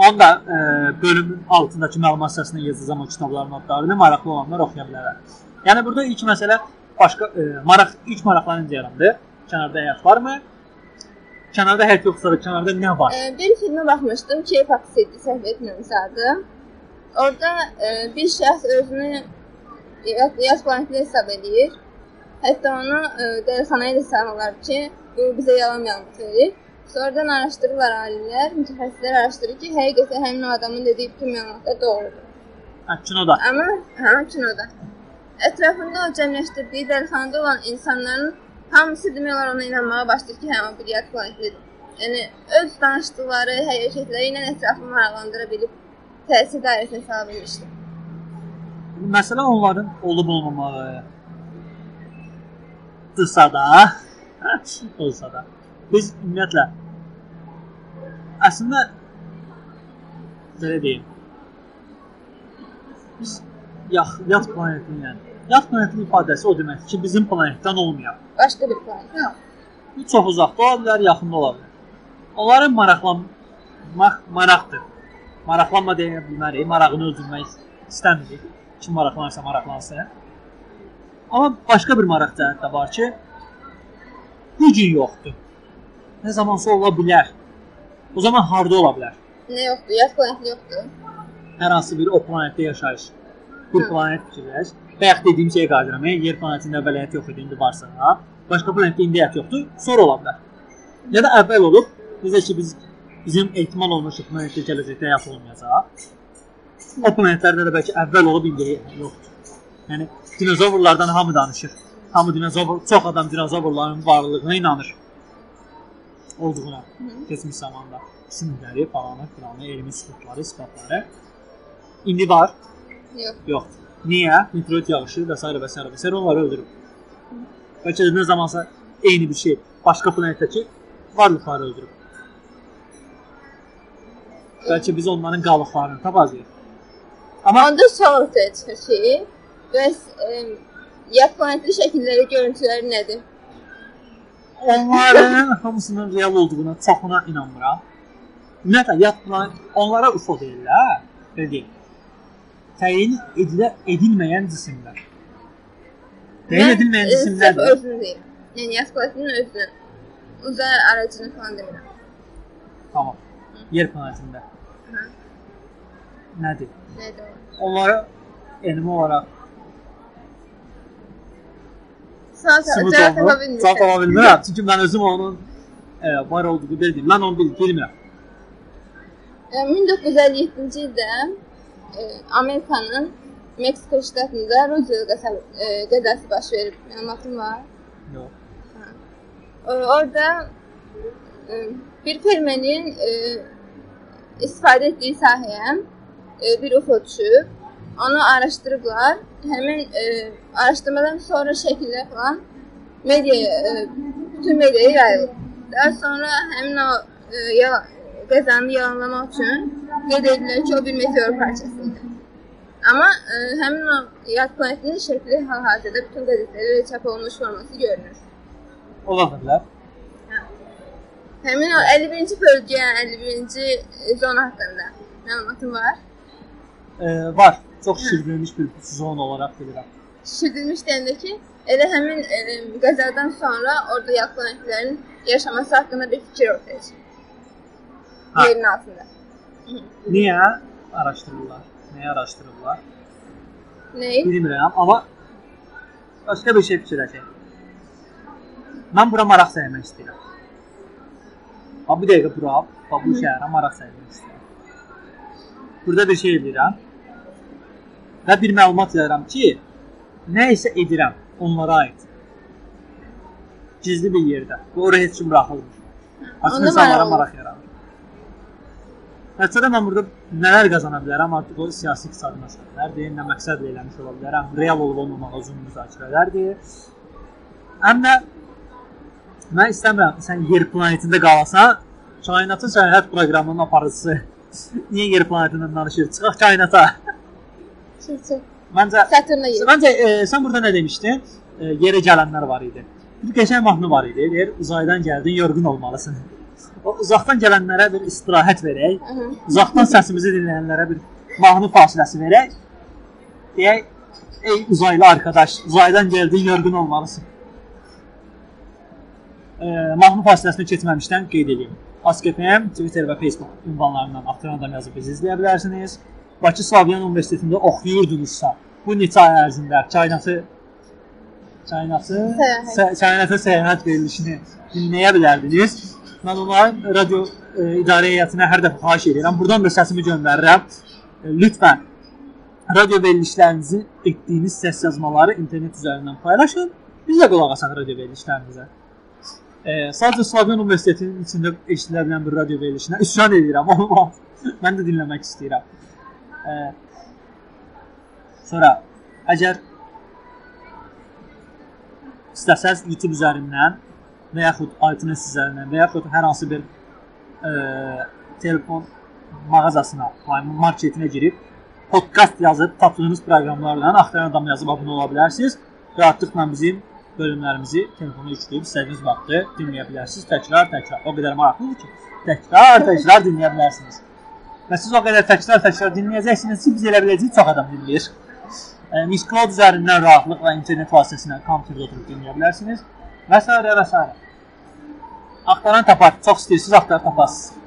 Onda e, bölümün altındakı məlumat səsində yazacağam o kitabların adlarını maraqlı olanlar oxuya bilərlər. Yəni burada ilk məsələ başqa e, maraq ilk maraqlar necə yarandı? Kənarda həyat varmı? Kənarda həyat yoxsa da kənarda nə var? E, bir filmə baxmışdım ki, Paksidi səhv etmirəmsə adı. Orada e, bir şəxs özünü yaz, yaz planeti hesab edir. Hətta onu e, dəyirxanaya da salırlar ki, bu bizə yalan məlumat verir. Sonradan araşdırırlar alimlər, mütəxəssislər araşdırır ki, həqiqətən həmin o adamın dediyi bütün məlumatlar doğrudur. Hə, kinoda. Amma hə, kinoda. Ətrafında o cəmləşdirdiyi dəlixanada olan insanların hamısı demək olar ona inanmağa başlayır ki, hə, o bir yad planetidir. Yəni öz danışdıqları, hərəkətləri ilə ətrafını maraqlandıra bilib təsir dairəsinə sala bilmişdir. Məsələ onların olub olmamağı. Dırsa da, olsa da. Biz ümumiyyətlə əslində belə deyim. Biz yax, yat planetindən. Yat planetin ifadəsi o deməkdir ki, bizim planetdən olmayaq. Başqa bir planet. Bu çox uzaqda ola bilər, yaxında ola bilər. Onların maraqlanmaq maraqdır. Maraqlanma deyə bilmərik, marağını öldürmək istəmirik. Kim maraqlanırsa maraqlansın. Amma başqa bir maraq cəhət də var ki, bu gün yoxdur. Nə zamansa ola bilər. O zaman harda ola bilər? Nə yoxdur? Yad planeti yoxdur. Hər hansı bir o planetdə yaşayış. Bir Hı. planet fikirləş. Bayaq dediyim şeyə qadirəm. Yer planetində əvvəl həyat yox idi, indi varsa, başqa planetdə indi həyat yoxdur, sonra ola bilər. Ya da əvvəl olub, necə ki biz bizim ehtimal olunmuş planetdə gələcəkdə həyat olmayacaq. O planetlərdə də bəlkə əvvəl olub indi yoxdur. Yəni dinozavrlardan hamı danışır. Hamı dinozavr, çox adam dinozavrların varlığına inanır. Olduğuna keçmiş zamanda sümükləri, falanı, filanı, elmi sübutları, isbatları. İndi var, Yox. yox. Niyə? Meteorit yağışı və s. və s. və s. onları öldürüb. Bəlkə də nə zamansa eyni bir şey başqa planetdəki varlıqları öldürüb. Bəlkə biz onların qalıqlarını tapacağıq. Amma Onda sual ortaya çıxır ki, bəs e, yad planetli şəkilləri, görüntüləri nədir? Onların hamısının real olduğuna çoxuna inanmıram. Ümumiyyətlə planet onlara UFO deyirlər. Belə deyim. Təyin edilə edilməyən cisimlər. Təyin Mən, edilməyən e, cisimlər. sırf özünü deyirəm. Yəni planetinin özünü. Uzay aracını falan demirəm. Tamam. Yer planetində. Hə. Nədir? Nədir? Onlara elmi olaraq Sübut cavab tapa bilmirsən. Cavab tapa bilmirəm. Çünki mən özüm onun e, var olduğunu bildim. Mən onu bil bilmirəm. E, 1957-ci ildə e, Amerikanın Meksika ştatında qəsəb, e, qəzası baş verib. Məlumatın var? Yox. E, orada e, bir fermerin e, istifadə etdiyi sahəyə e, bir UFO düşüb. Onu araşdırıblar. Həmin e, araşdırmadan sonra şəkillər falan mediaya, e, bütün mediaya yayılıb. Daha sonra həmin o e, ya, qəzanı yalanlamaq üçün qeyd edilirlər ki, o bir meteor parçası idi. Amma e, həmin o yad planetinin şəkli hal-hazırda bütün qəzetlərdə çap olunmuş forması görünür. Ola da bilər. Həmin o 51-ci bölgə, 51-ci zona haqqında məlumatın var. E, var. Çox şişirdilmiş bir zon olaraq bilirəm. Şişirdilmiş deyəndə ki, elə həmin e, qəzadan sonra orada yad planetlərin yaşaması haqqında bir fikir ortaya çıxır. Yerin altında. Niyə araşdırırlar? Nəyi araşdırırlar? Nəyi? Bilmirəm, amma başqa bir şey fikirləşək. Mən bura maraq səymək istəyirəm. Ha bir dəqiqə bura, bax bu şəhərə maraq səymək istəyirəm. Burada bir şey edirəm. Və bir məlumat yayıram ki, nə isə edirəm onlara aid. Gizli bir yerdə. Bu ora heç kim buraxılmır. Açıq insanlara maraq yaradır. Nəticədə mən burada nələr qazana bilərəm, artıq o siyasi iqtisadi məsələlərdir, nə məqsədlə eləmiş ola bilərəm, real olub olmamağı uzun müzakirələrdir. Də mən istəmirəm sən yer planetində qalasan, kainatın səyahət proqramının aparıcısı. *laughs* Niyə yer planetindən danışır? Çıxaq kainata. Məncə. Məncə e, sən burada nə demişdin? E, yerə gələnlər var idi. Bir qəşəng mahnı var idi. Deyir, uzaydan gəldin, yorğun olmalısan. O uzaqdan gələnlərə bir istirahət verək. Aha. Uzaqdan səsimizi dinləyənlərə bir mahnı fasiləsi verək. Deyək, ey uzaylı arkadaş, uzaydan gəldin, yorğun olmalısın. E, mahnı fasiləsinə keçməmişdən qeyd edeyim. Ask.fm, Twitter və Facebook ünvanlarından Aktaran adam yazıb bizi izləyə bilərsiniz. Bakı Slavyan Universitetində oxuyurdunuzsa, bu neçə ay ərzində kainatı kainatı kainata səyahət verilişini dinləyə bilərdiniz. Mən onların radio e, idarə heyətinə hər dəfə xahiş edirəm. Buradan da səsimi göndərirəm. E, lütfən radio verilişlərinizi etdiyiniz səs yazmaları internet üzərindən paylaşın. Biz də qulaq asaq radio verilişlərinizə. E, sadəcə Slavyan Universitetinin içində eşidilə bilən bir radio verilişinə üsyan edirəm. *laughs* Olmaz. Mən də dinləmək istəyirəm. Sonra əgər istəsəz YouTube üzərindən və yaxud iTunes üzərindən və yaxud hər hansı bir e, telefon mağazasına, marketinə girib podkast yazıb tapdığınız proqramlardan axtaran adam yazıb abunə ola bilərsiniz. Rahatlıqla bizim bölümlərimizi telefona yükləyib istədiyiniz vaxtı dinləyə bilərsiniz. Təkrar, təkrar. O qədər maraqlıdır ki, təkrar, təkrar dinləyə bilərsiniz. Və siz o qədər təkrar, təkrar dinləyəcəksiniz ki, biz elə biləcəyik çox adam dinləyir. E, Miss Cloud üzərindən rahatlıqla internet vasitəsilə kompüterdə oturub dinləyə bilərsiniz və s. və s. Axtaran tapar. Çox istəyirsiniz, axtarıb taparsınız.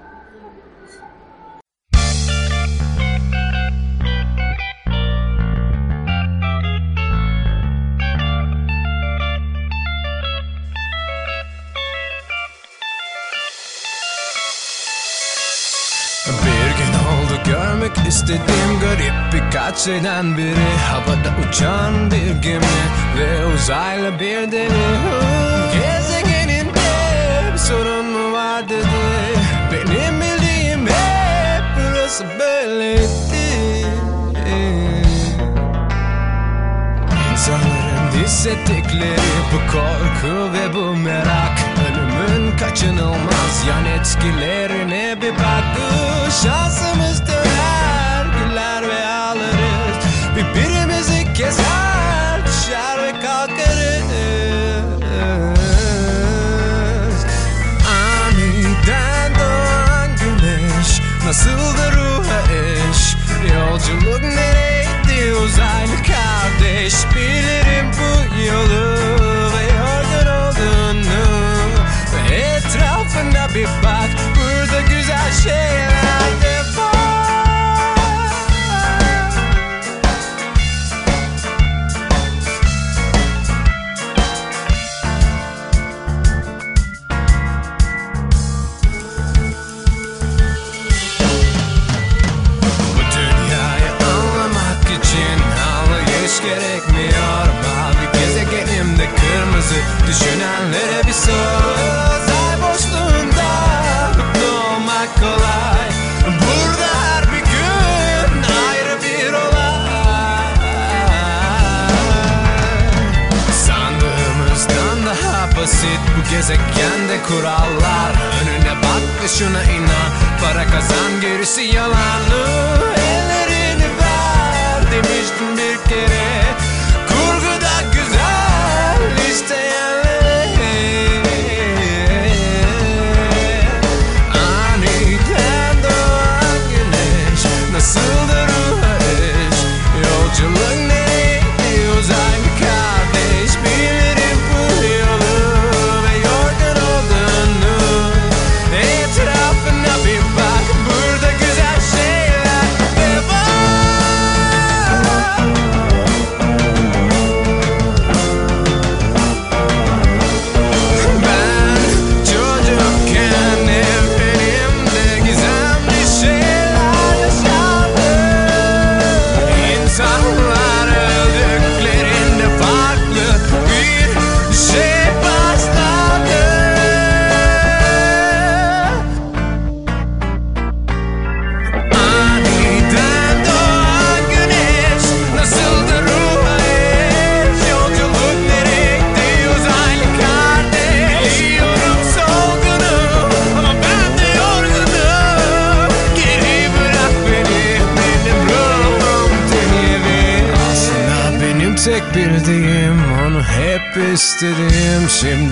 İstediğim garip birkaç şeyden biri. Havada uçan bir gemi ve uzaylı bir deli. Gezegeninde bir sorun mu var dedi. Benim bildiğim hep burası böyleydi İnsanların hissettikleri bu korku ve bu merak. Ölümün kaçınılmaz yan etkilerine bir bak Şansımız döner keser düşer ve kalkarız güneş Nasıl da ruha eş? Yolculuk nereydi uzaylı kardeş? Bilirim bu yolu ve yorgun olduğunu Ve bir bak Burada güzel şeyler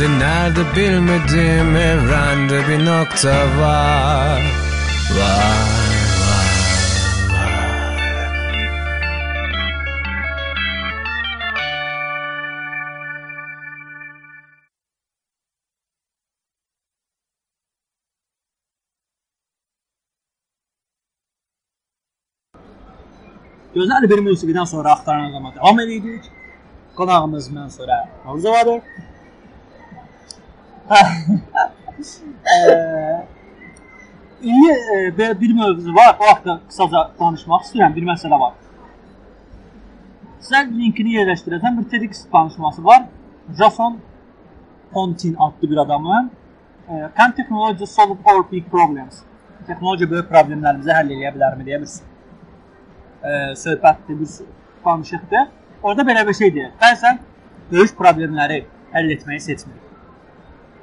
Şimdi nerede bilmedim Evrende bir nokta var Var Gözəl bir musiqidən sonra axtaran zaman davam edirik. Qonağımız mən sonra Mavzuvadır. Eee, İndi e, bir mövzu var. O haqqda qısaca danışmaq istəyirəm. Bir məsələ var. Sizə linkini yerləşdirəcəm. Bir TEDx danışması var. Jason Pontin adlı bir adamın e, Can technology solve our big problems? Texnologiya böyük problemlərimizi həll edə bilərmi deyə bir e, söhbətdir, bir danışıqdır. Orada belə bir şey deyir. Bəzən böyük problemləri həll etməyi seçmir.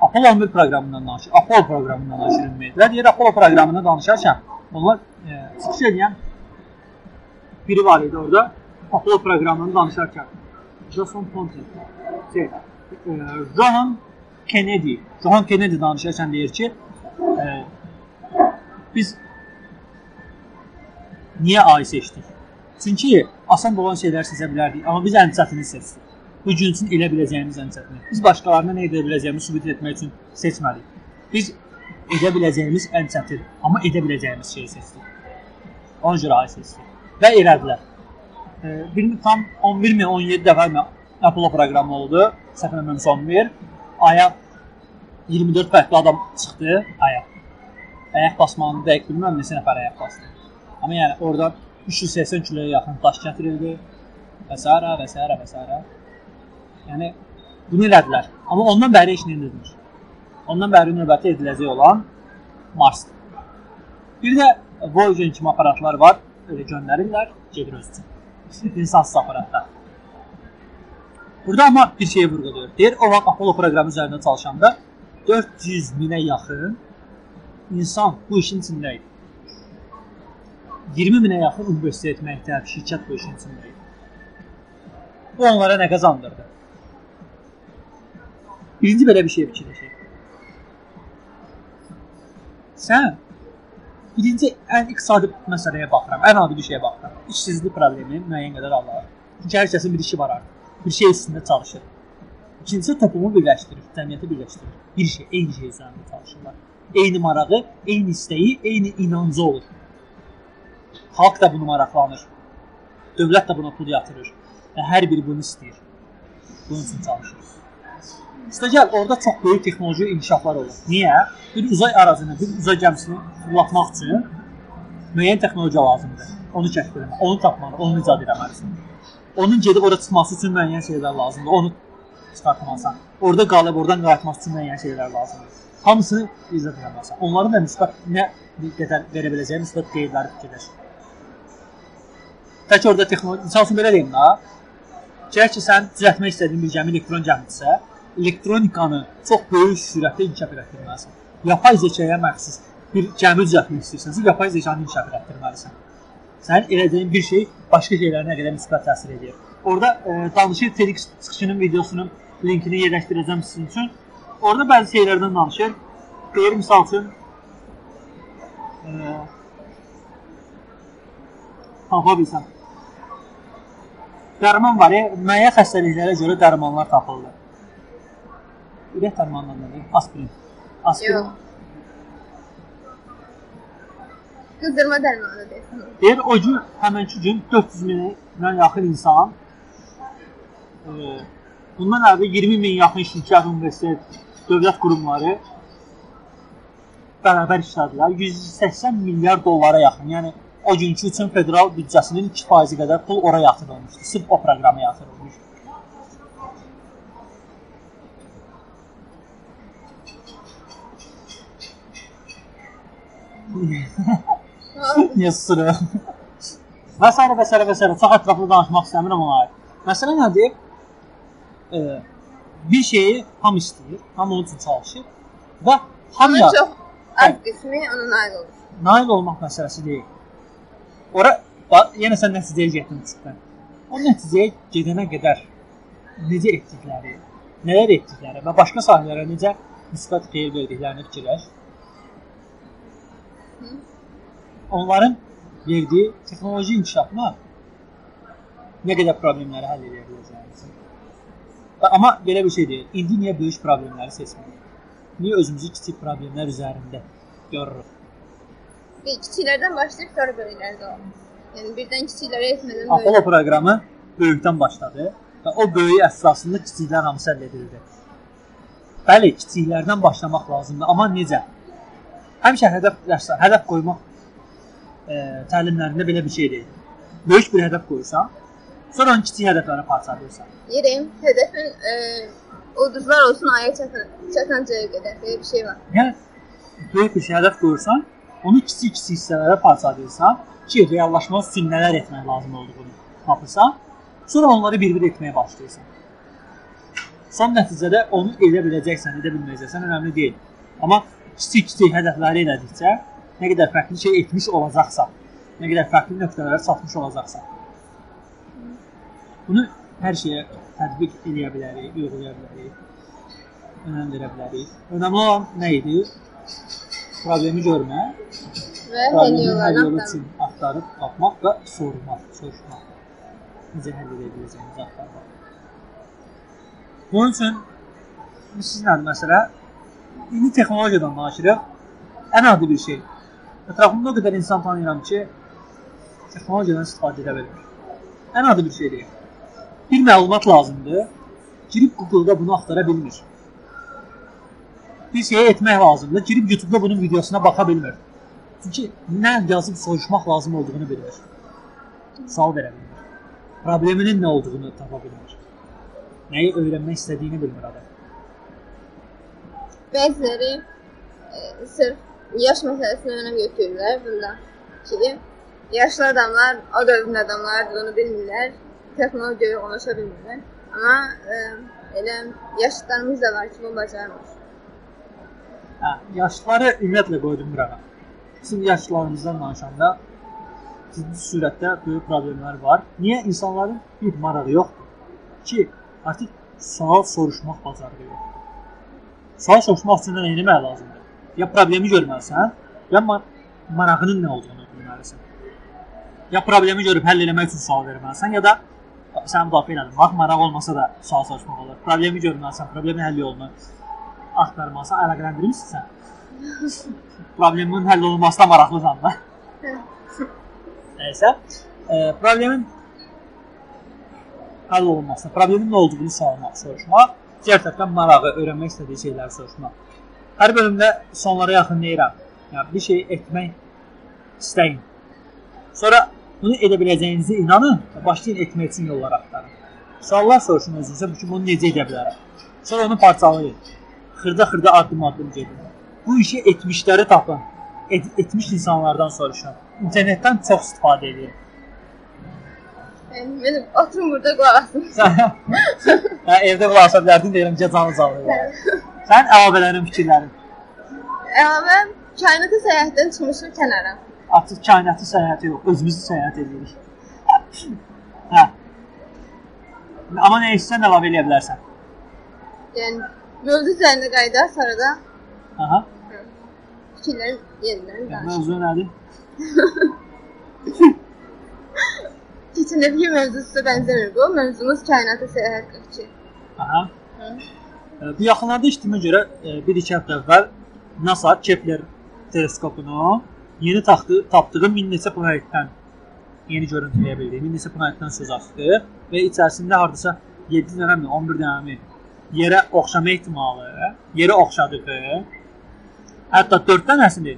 Apollo 11 proqramından danışır. Apollo proqramından danışır ümumiyyətlə. Deyir Apollo proqramını danışarkən onlar e, çıxış edən biri var idi orada. Apollo proqramını danışarkən Jason Pontin şey, e, John Kennedy, John Kennedy danışarkən deyir ki, e, biz niyə ay seçdik? Çünki asan olan şeylər seçə bilərdik, amma biz ən çətinini seçdik. Bu gün üçün elə biləcəyimiz ən çətini. Biz başqalarına nə edə biləcəyimizi sübut etmək üçün seçmədik. Biz edə biləcəyimiz ən çətin, amma edə biləcəyimiz şeyi seçdik. Ona görə ay seçdik. Və elədilər. E, bir tam 11 mi 17 dəfə mi Apollo proqramı oldu. Səhv eləmirəmsə 11. Aya 24 fərqli adam çıxdı aya. Ayaq basmanı dəqiq bilmirəm neçə nəfər ayaq basdı. Amma yəni orada 380 kiloya yaxın daş gətirildi və s. və s. və s. Yəni bunu elədilər. Amma ondan bəri heç nə edilmir. Ondan bəri növbəti ediləcək olan Marsdır. Bir də Voyager kimi aparatlar var. Öyle göndərirlər, gedir öz üçün. İnsansız aparatlar. Burada amma bir şey vurğulayır. Deyir, o vaxt Apollo proqramı üzərində çalışanda 400 minə yaxın insan bu işin içində idi. 20 minə yaxın universitet, məktəb, şirkət bu işin içində idi. Bu onlara nə qazandırdı? Birinci belə bir şey fikirləşək. Sən birinci ən iqtisadi məsələyə baxıram, ən adi bir şeyə baxıram. İşsizlik problemi müəyyən qədər Allah. Çünki hər kəsin bir işi var artıq. Bir şey üstündə çalışır. İkincisi toplumu birləşdirir, cəmiyyəti birləşdirir. Bir şey, eyni şey üzərində çalışırlar. Eyni marağı, eyni istəyi, eyni inancı olur. Xalq da bunu maraqlanır. Dövlət də buna pul yatırır. Və hər biri bunu istəyir. Bunun üçün çalışır. İstəyir, orada çox böyük texnoloji inkişaflar olur. Niyə? Bir uzay aracını, bir uzay gəmisini fırlatmaq üçün müəyyən texnologiya lazımdır. Onu kəşf etmək, onu tapmalı, onu icad etməlisən. Onun gedib ora çıxması üçün müəyyən şeylər lazımdır. Onu çıxartmalısan. Orada qalıb oradan qayıtmaq üçün müəyyən şeylər lazımdır. Hamısını icad etməlisən. Onların da müsbət nə qədər verə biləcəyi müsbət qeydləri fikirləş. Tək orada texnologiya, məsəl üçün belə deyim də. Gəlir ki, sən düzəltmək istədiyin bir gəmi elektron gəmidirsə, elektronikanı çox böyük sürətlə inkişaf etdirməlisən. Yapay zəkaya məxsus bir gəmi düzəltmək istəyirsənsə, yapay zekanı inkişaf etdirməlisən. Sənin elədiyin bir şey başqa şeylərə nə qədər müsbət təsir edir. Orada e, danışır TEDx çıxışının videosunun linkini yerləşdirəcəm sizin üçün. Orada bəzi şeylərdən danışır. Deyir misal üçün e, tapa bilsəm. Dərman var, müəyyən xəstəliklərə görə dərmanlar tapılır. Ürək dərmanları nədir? Aspirin. Aspirin. Yox. Qızdırma dərmanı desin. Deyir o gün həmənki gün 400 mindən yaxın insan e, bundan əvvəl 20 min yaxın şirkət, universitet, dövlət qurumları bərabər işlədilər. 180 milyar dollara yaxın. Yəni o günkü üçün federal büdcəsinin 2% qədər pul ora yatırılmışdı. Sırf o proqrama yatırılmış. Susurum? və s. və s. və s. Çox ətraflı danışmaq istəmirəm ona aid. Məsələ nədir? E, bir şeyi hamı istəyir, hamı onun üçün çalışır və hamıya Amma çox az qismi ona nail olur. nail olmaq məsələsi deyil. Ora yenə sən nəticəyə getdin çıxdın. O nəticəyə gedənə qədər necə etdikləri, nələr etdikləri və başqa sahələrə necə müsbət xeyir verdiklərini fikirləş. Onların verdiyi texnoloji inkişafına nə qədər problemləri həll edə biləcəyimiz. Və amma belə bir şey deyil. İndi niyə böyük problemləri seçmirik? Niyə özümüzü kiçik problemlər üzərində görürük? Bir kiçiklərdən başlayıb sonra böyüklərə davam. Yəni birdən kiçiklərə etmədən Apollo proqramı böyükdən başladı və o böyük əsasında kiçiklər hamısı əldə edildi. Bəli, kiçiklərdən başlamaq lazımdır, amma necə? Həmişə hədəf yaşa, hədəf qoymaq e, təlimlərində belə bir şey deyil. Böyük bir hədəf qoyursan, sonra onu kiçik hədəflərə parçalayırsan. Yerim, hədəfin e, ulduzlar olsun aya çatan, çatancaya qədər belə bir şey var. Yəni böyük bir şey hədəf qoyursan, onu kiçik-kiçik hissələrə parçalayırsan ki, reallaşmaq üçün nələr etmək lazım olduğunu tapırsan, sonra onları bir-bir etməyə başlayırsan. Son nəticədə onu edə biləcəksən, edə bilməyəcəksən önəmli deyil. Amma kiçik-kiçik hədəfləri elədikcə nə qədər fərqli şey etmiş olacaqsan, nə qədər fərqli nöqtələrə çatmış olacaqsan. Bunu hər şeyə tətbiq edə bilərik, uygulaya bilərik. Önəm verə bilərik. Önəmli olan nə idi? Problemi görmək, Və həll yolu üçün axtarıb tapmaq və sormaq, soruşmaq. Necə həll edə biləcəyimizi axtarmaq. Bunun üçün sizlə məsələ indi texnologiyadan danışırıq. Ən adi bir şey. Ətrafımda o qədər insan tanıyıram ki, texnologiyadan istifadə edə bilmir. Ən adi bir şey deyil. Bir məlumat lazımdır. Girib Google-da bunu axtara bilmir. Bir şey etmək lazımdır. Girib YouTube-da bunun videosuna baxa bilmir. Çünki nə yazıb soruşmaq lazım olduğunu bilmir. Sual verə bilmir. Probleminin nə olduğunu tapa bilmir. Nəyi öyrənmək istədiyini bilmir adam. Bəziləri e, sırf yaş məsələsinə önəm götürürlər bunda ki, yaşlı adamlar o dövrün adamlardır, onu bilmirlər, texnologiyaya ulaşa bilmirlər. Amma e, elə yaşlılarımız da var ki, bunu bacarmır. Hə, yaşlıları ümumiyyətlə qoydum qırağa. Bizim yaşlılarımızdan danışanda ciddi sürətdə böyük problemlər var. Niyə insanların bir marağı yoxdur ki, artıq sual soruşmaq bacarığı yoxdur. Sual soruşmaq üçün nə etmək lazımdır? Ya problemi görməlisən, ya ma marağının nə olduğunu bilməlisən. Ya problemi görüb həll etmək üçün sual verməlisən, ya da sən müdafiə elədin. Bax, maraq olmasa da sual soruşmaq olur. Problemi görməlisən, problemin həll yolunu axtarmalısan, əlaqələndirmirsən. Problemin həll olunmasına maraqlısan da. Nəysə, e, problemin həll olunması, problemin nə olduğunu sormaq, soruşmaq, tərəfdən marağı, öyrənmək istədiyi şeyləri soruşmaq. Hər bölümdə sonlara yaxın deyirəm. Yəni bir şey etmək istəyin. Sonra bunu edə biləcəyinizə inanın və başlayın etmək üçün yollar axtarın. Suallar soruşun özünüzə ki, bunu necə edə bilərəm. Sonra onu parçalayın. Xırda-xırda addım-addım gedin. Bu işi etmişləri tapın. Et, etmiş insanlardan soruşun. İnternetdən çox istifadə edin. Yəni, mən oturum burada qulaq *laughs* hə, evdə asa bilərdin deyirəm canı canlı. Sən əlavələrin, fikirlərin. Əlavə, kainata səyahətdən çıxmışıq kənara. Artıq kainatı səyahəti yox, özümüzü səyahət edirik. hə. Amma nə istəsən əlavə eləyə bilərsən. Yəni, mövzu üzərində qayıdar, sonra da Aha. fikirləri yenidən Yəni, danışırıq. mövzu nədir? Keçən dəfəki mövzusuza bənzəmir bu. Mövzumuz kainata səyahət 42. Aha. E, Bu yaxınlarda eşitdiyimə görə 1-2 həftə əvvəl NASA Kepler teleskopunu yeni taxtı, tapdığı min neçə planetdən yeni görüntüləyə bildi. Min neçə planetdən söz açdı və içərisində hardasa 7 dənəmi, 11 dənəmi yerə oxşama ehtimalı, yerə oxşadığı, hətta 4 dənəsini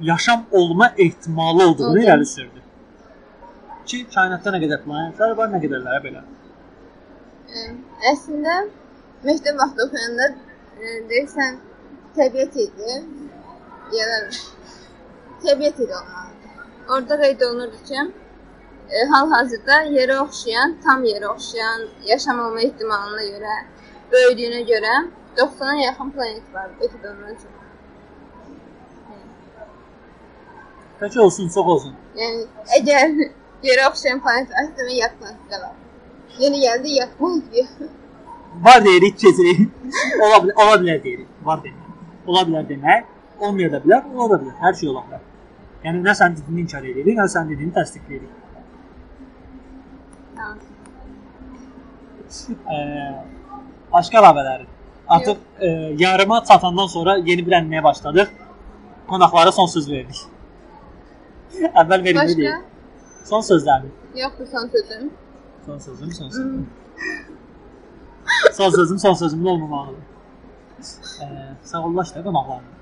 yaşam olma ehtimalı olduğunu Oldu. irəli sürdü. Ki, kainatda nə qədər planetlər var, nə qədərləri belə. Əslində məktəb vaxtı oxuyanda ə, deyirsən təbiət idi. Yəni təbiət idi olmalı. Orada qeyd olunurdu ki, ə, hal-hazırda yerə oxşayan, tam yerə oxşayan yaşam olma ehtimalına görə, böyüklüyünə görə 90-a yaxın planet var ondan çox. Tək olsun, çox olsun. Yəni əgər *laughs* yerə oxşayan planet varsa, demək yad planetdə var. Yeni gəldi yad planet deyə. Var deyirik, keçirik. ola bilər, ola bilər deyirik. Var demək. Ola bilər demək, olmaya da bilər, ola da bilər. Hər şey ola bilər. Yəni nə sən dediyini inkar edirik, nə sən dediyini təsdiqləyirik. Tamam. Eee başqa əlavələrin. Artıq e, yarıma çatandan sonra yeni bir ənənəyə başladıq. Qonaqlara son söz verdik. *laughs* Əvvəl verilməli Başqa? deyil. Son sözlərin. Yoxdur son sözüm. Son sözüm, son sözüm. son sözüm, son sözüm olmamalıdır. Ee, sağ ollaş da qonaqlarına.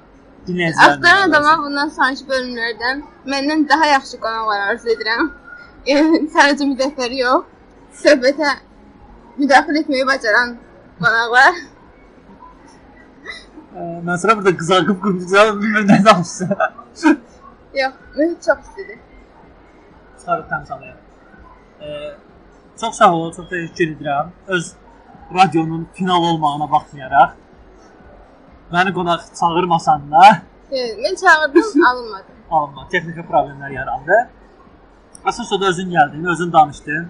Dinləyicilərinə. Axtaran adama bundan sonraki bölümlərdən məndən daha yaxşı qonaqlar arzu edirəm. Yəni sadəcə müzəffər yox, söhbətə müdaxilə etməyi bacaran qonaqlar. Ee, mən sonra burada qızarqıb qırmızı bilmir nə danışsa. Yox, mühit çox istidir. Çıxarıb təmsalayaq. Ee, çox sağ olun, çox təşəkkür edirəm. Öz radionun final olmağına baxmayaraq məni qonaq çağırmasan da mən çağırdım, *laughs* alınmadı. alınma. Texniki problemlər yarandı. Əsas o da özün gəldin, özün danışdın.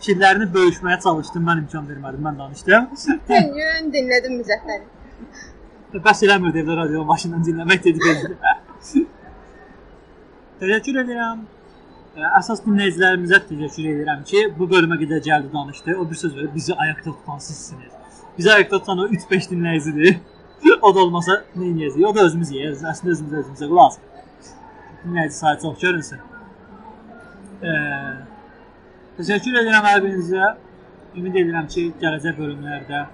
Fikirlərini bölüşməyə çalışdın, mən imkan vermədim, mən danışdım. Sən yürün dinlədim müzəffəri. *laughs* Bəs eləmirdi evdə radionun başından dinləmək dedik. *laughs* təşəkkür edirəm. Əsas dinləyicilərimizə təşəkkür edirəm ki, bu bölümə qədər gəldi danışdı. O bir söz verib bizi ayaqda tutan sizsiniz. Bizi ayaqda tutan o 3-5 dinləyicidir. *laughs* o da olmasa nə edəcəyik? O da özümüz yeyək. Əslində özümüz özümüzə qulaq. Dinləyici sayı çox görünsün. Ə, təşəkkür edirəm hər birinizə. Ümid edirəm ki, gələcək bölümlərdə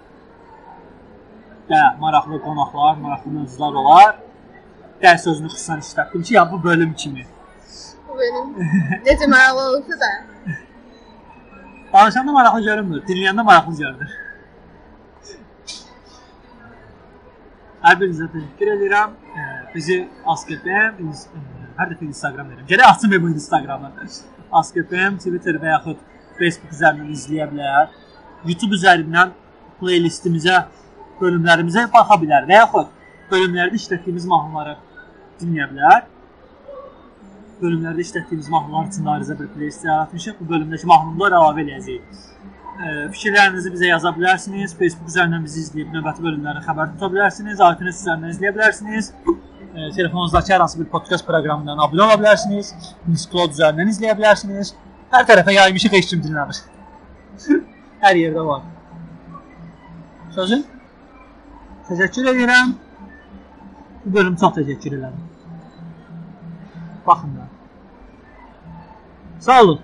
də maraqlı qonaqlar, maraqlı mövzular olar. Dərs sözünü xüsusən işlətdim ki, ya bu bölüm kimi. Benim necə maraqlı olursa da. Danışanda maraqlı görünmür, dinləyəndə maraqlı görünür. Hər birinizə təşəkkür edirəm. Ə, Bizi Askepem, hər dəfə Instagram verirəm. Gərək açım bu Instagramı. Askepem, Twitter və yaxud Facebook üzərindən izləyə bilər. YouTube üzərindən playlistimizə, bölümlərimizə baxa bilər və yaxud bölümlərdə işlətdiyimiz mahnıları dinləyə bilər. Bölümlərdə işlətdiyimiz mahnılar üçün ayrıca bir playlist yaratmışıq. Bu bölümdəki mahnıları əlavə edəcəyik. Ə, Fikirlərinizi bizə yaza bilərsiniz. Facebook üzərindən bizi izləyib növbəti bölümləri xəbər tuta bilərsiniz. iTunes üzərindən izləyə bilərsiniz. Ə, Telefonunuzdakı hər hansı bir podkast proqramından abunə ola bilərsiniz. Mixcloud üzərindən izləyə bilərsiniz. Hər tərəfə yaymışıq, heç kim dinləmir. *laughs* hər yerdə var. Sözün? Təşəkkür edirəm. Bu bölüm çox təşəkkür edirəm. Baxın da. Sağ olun.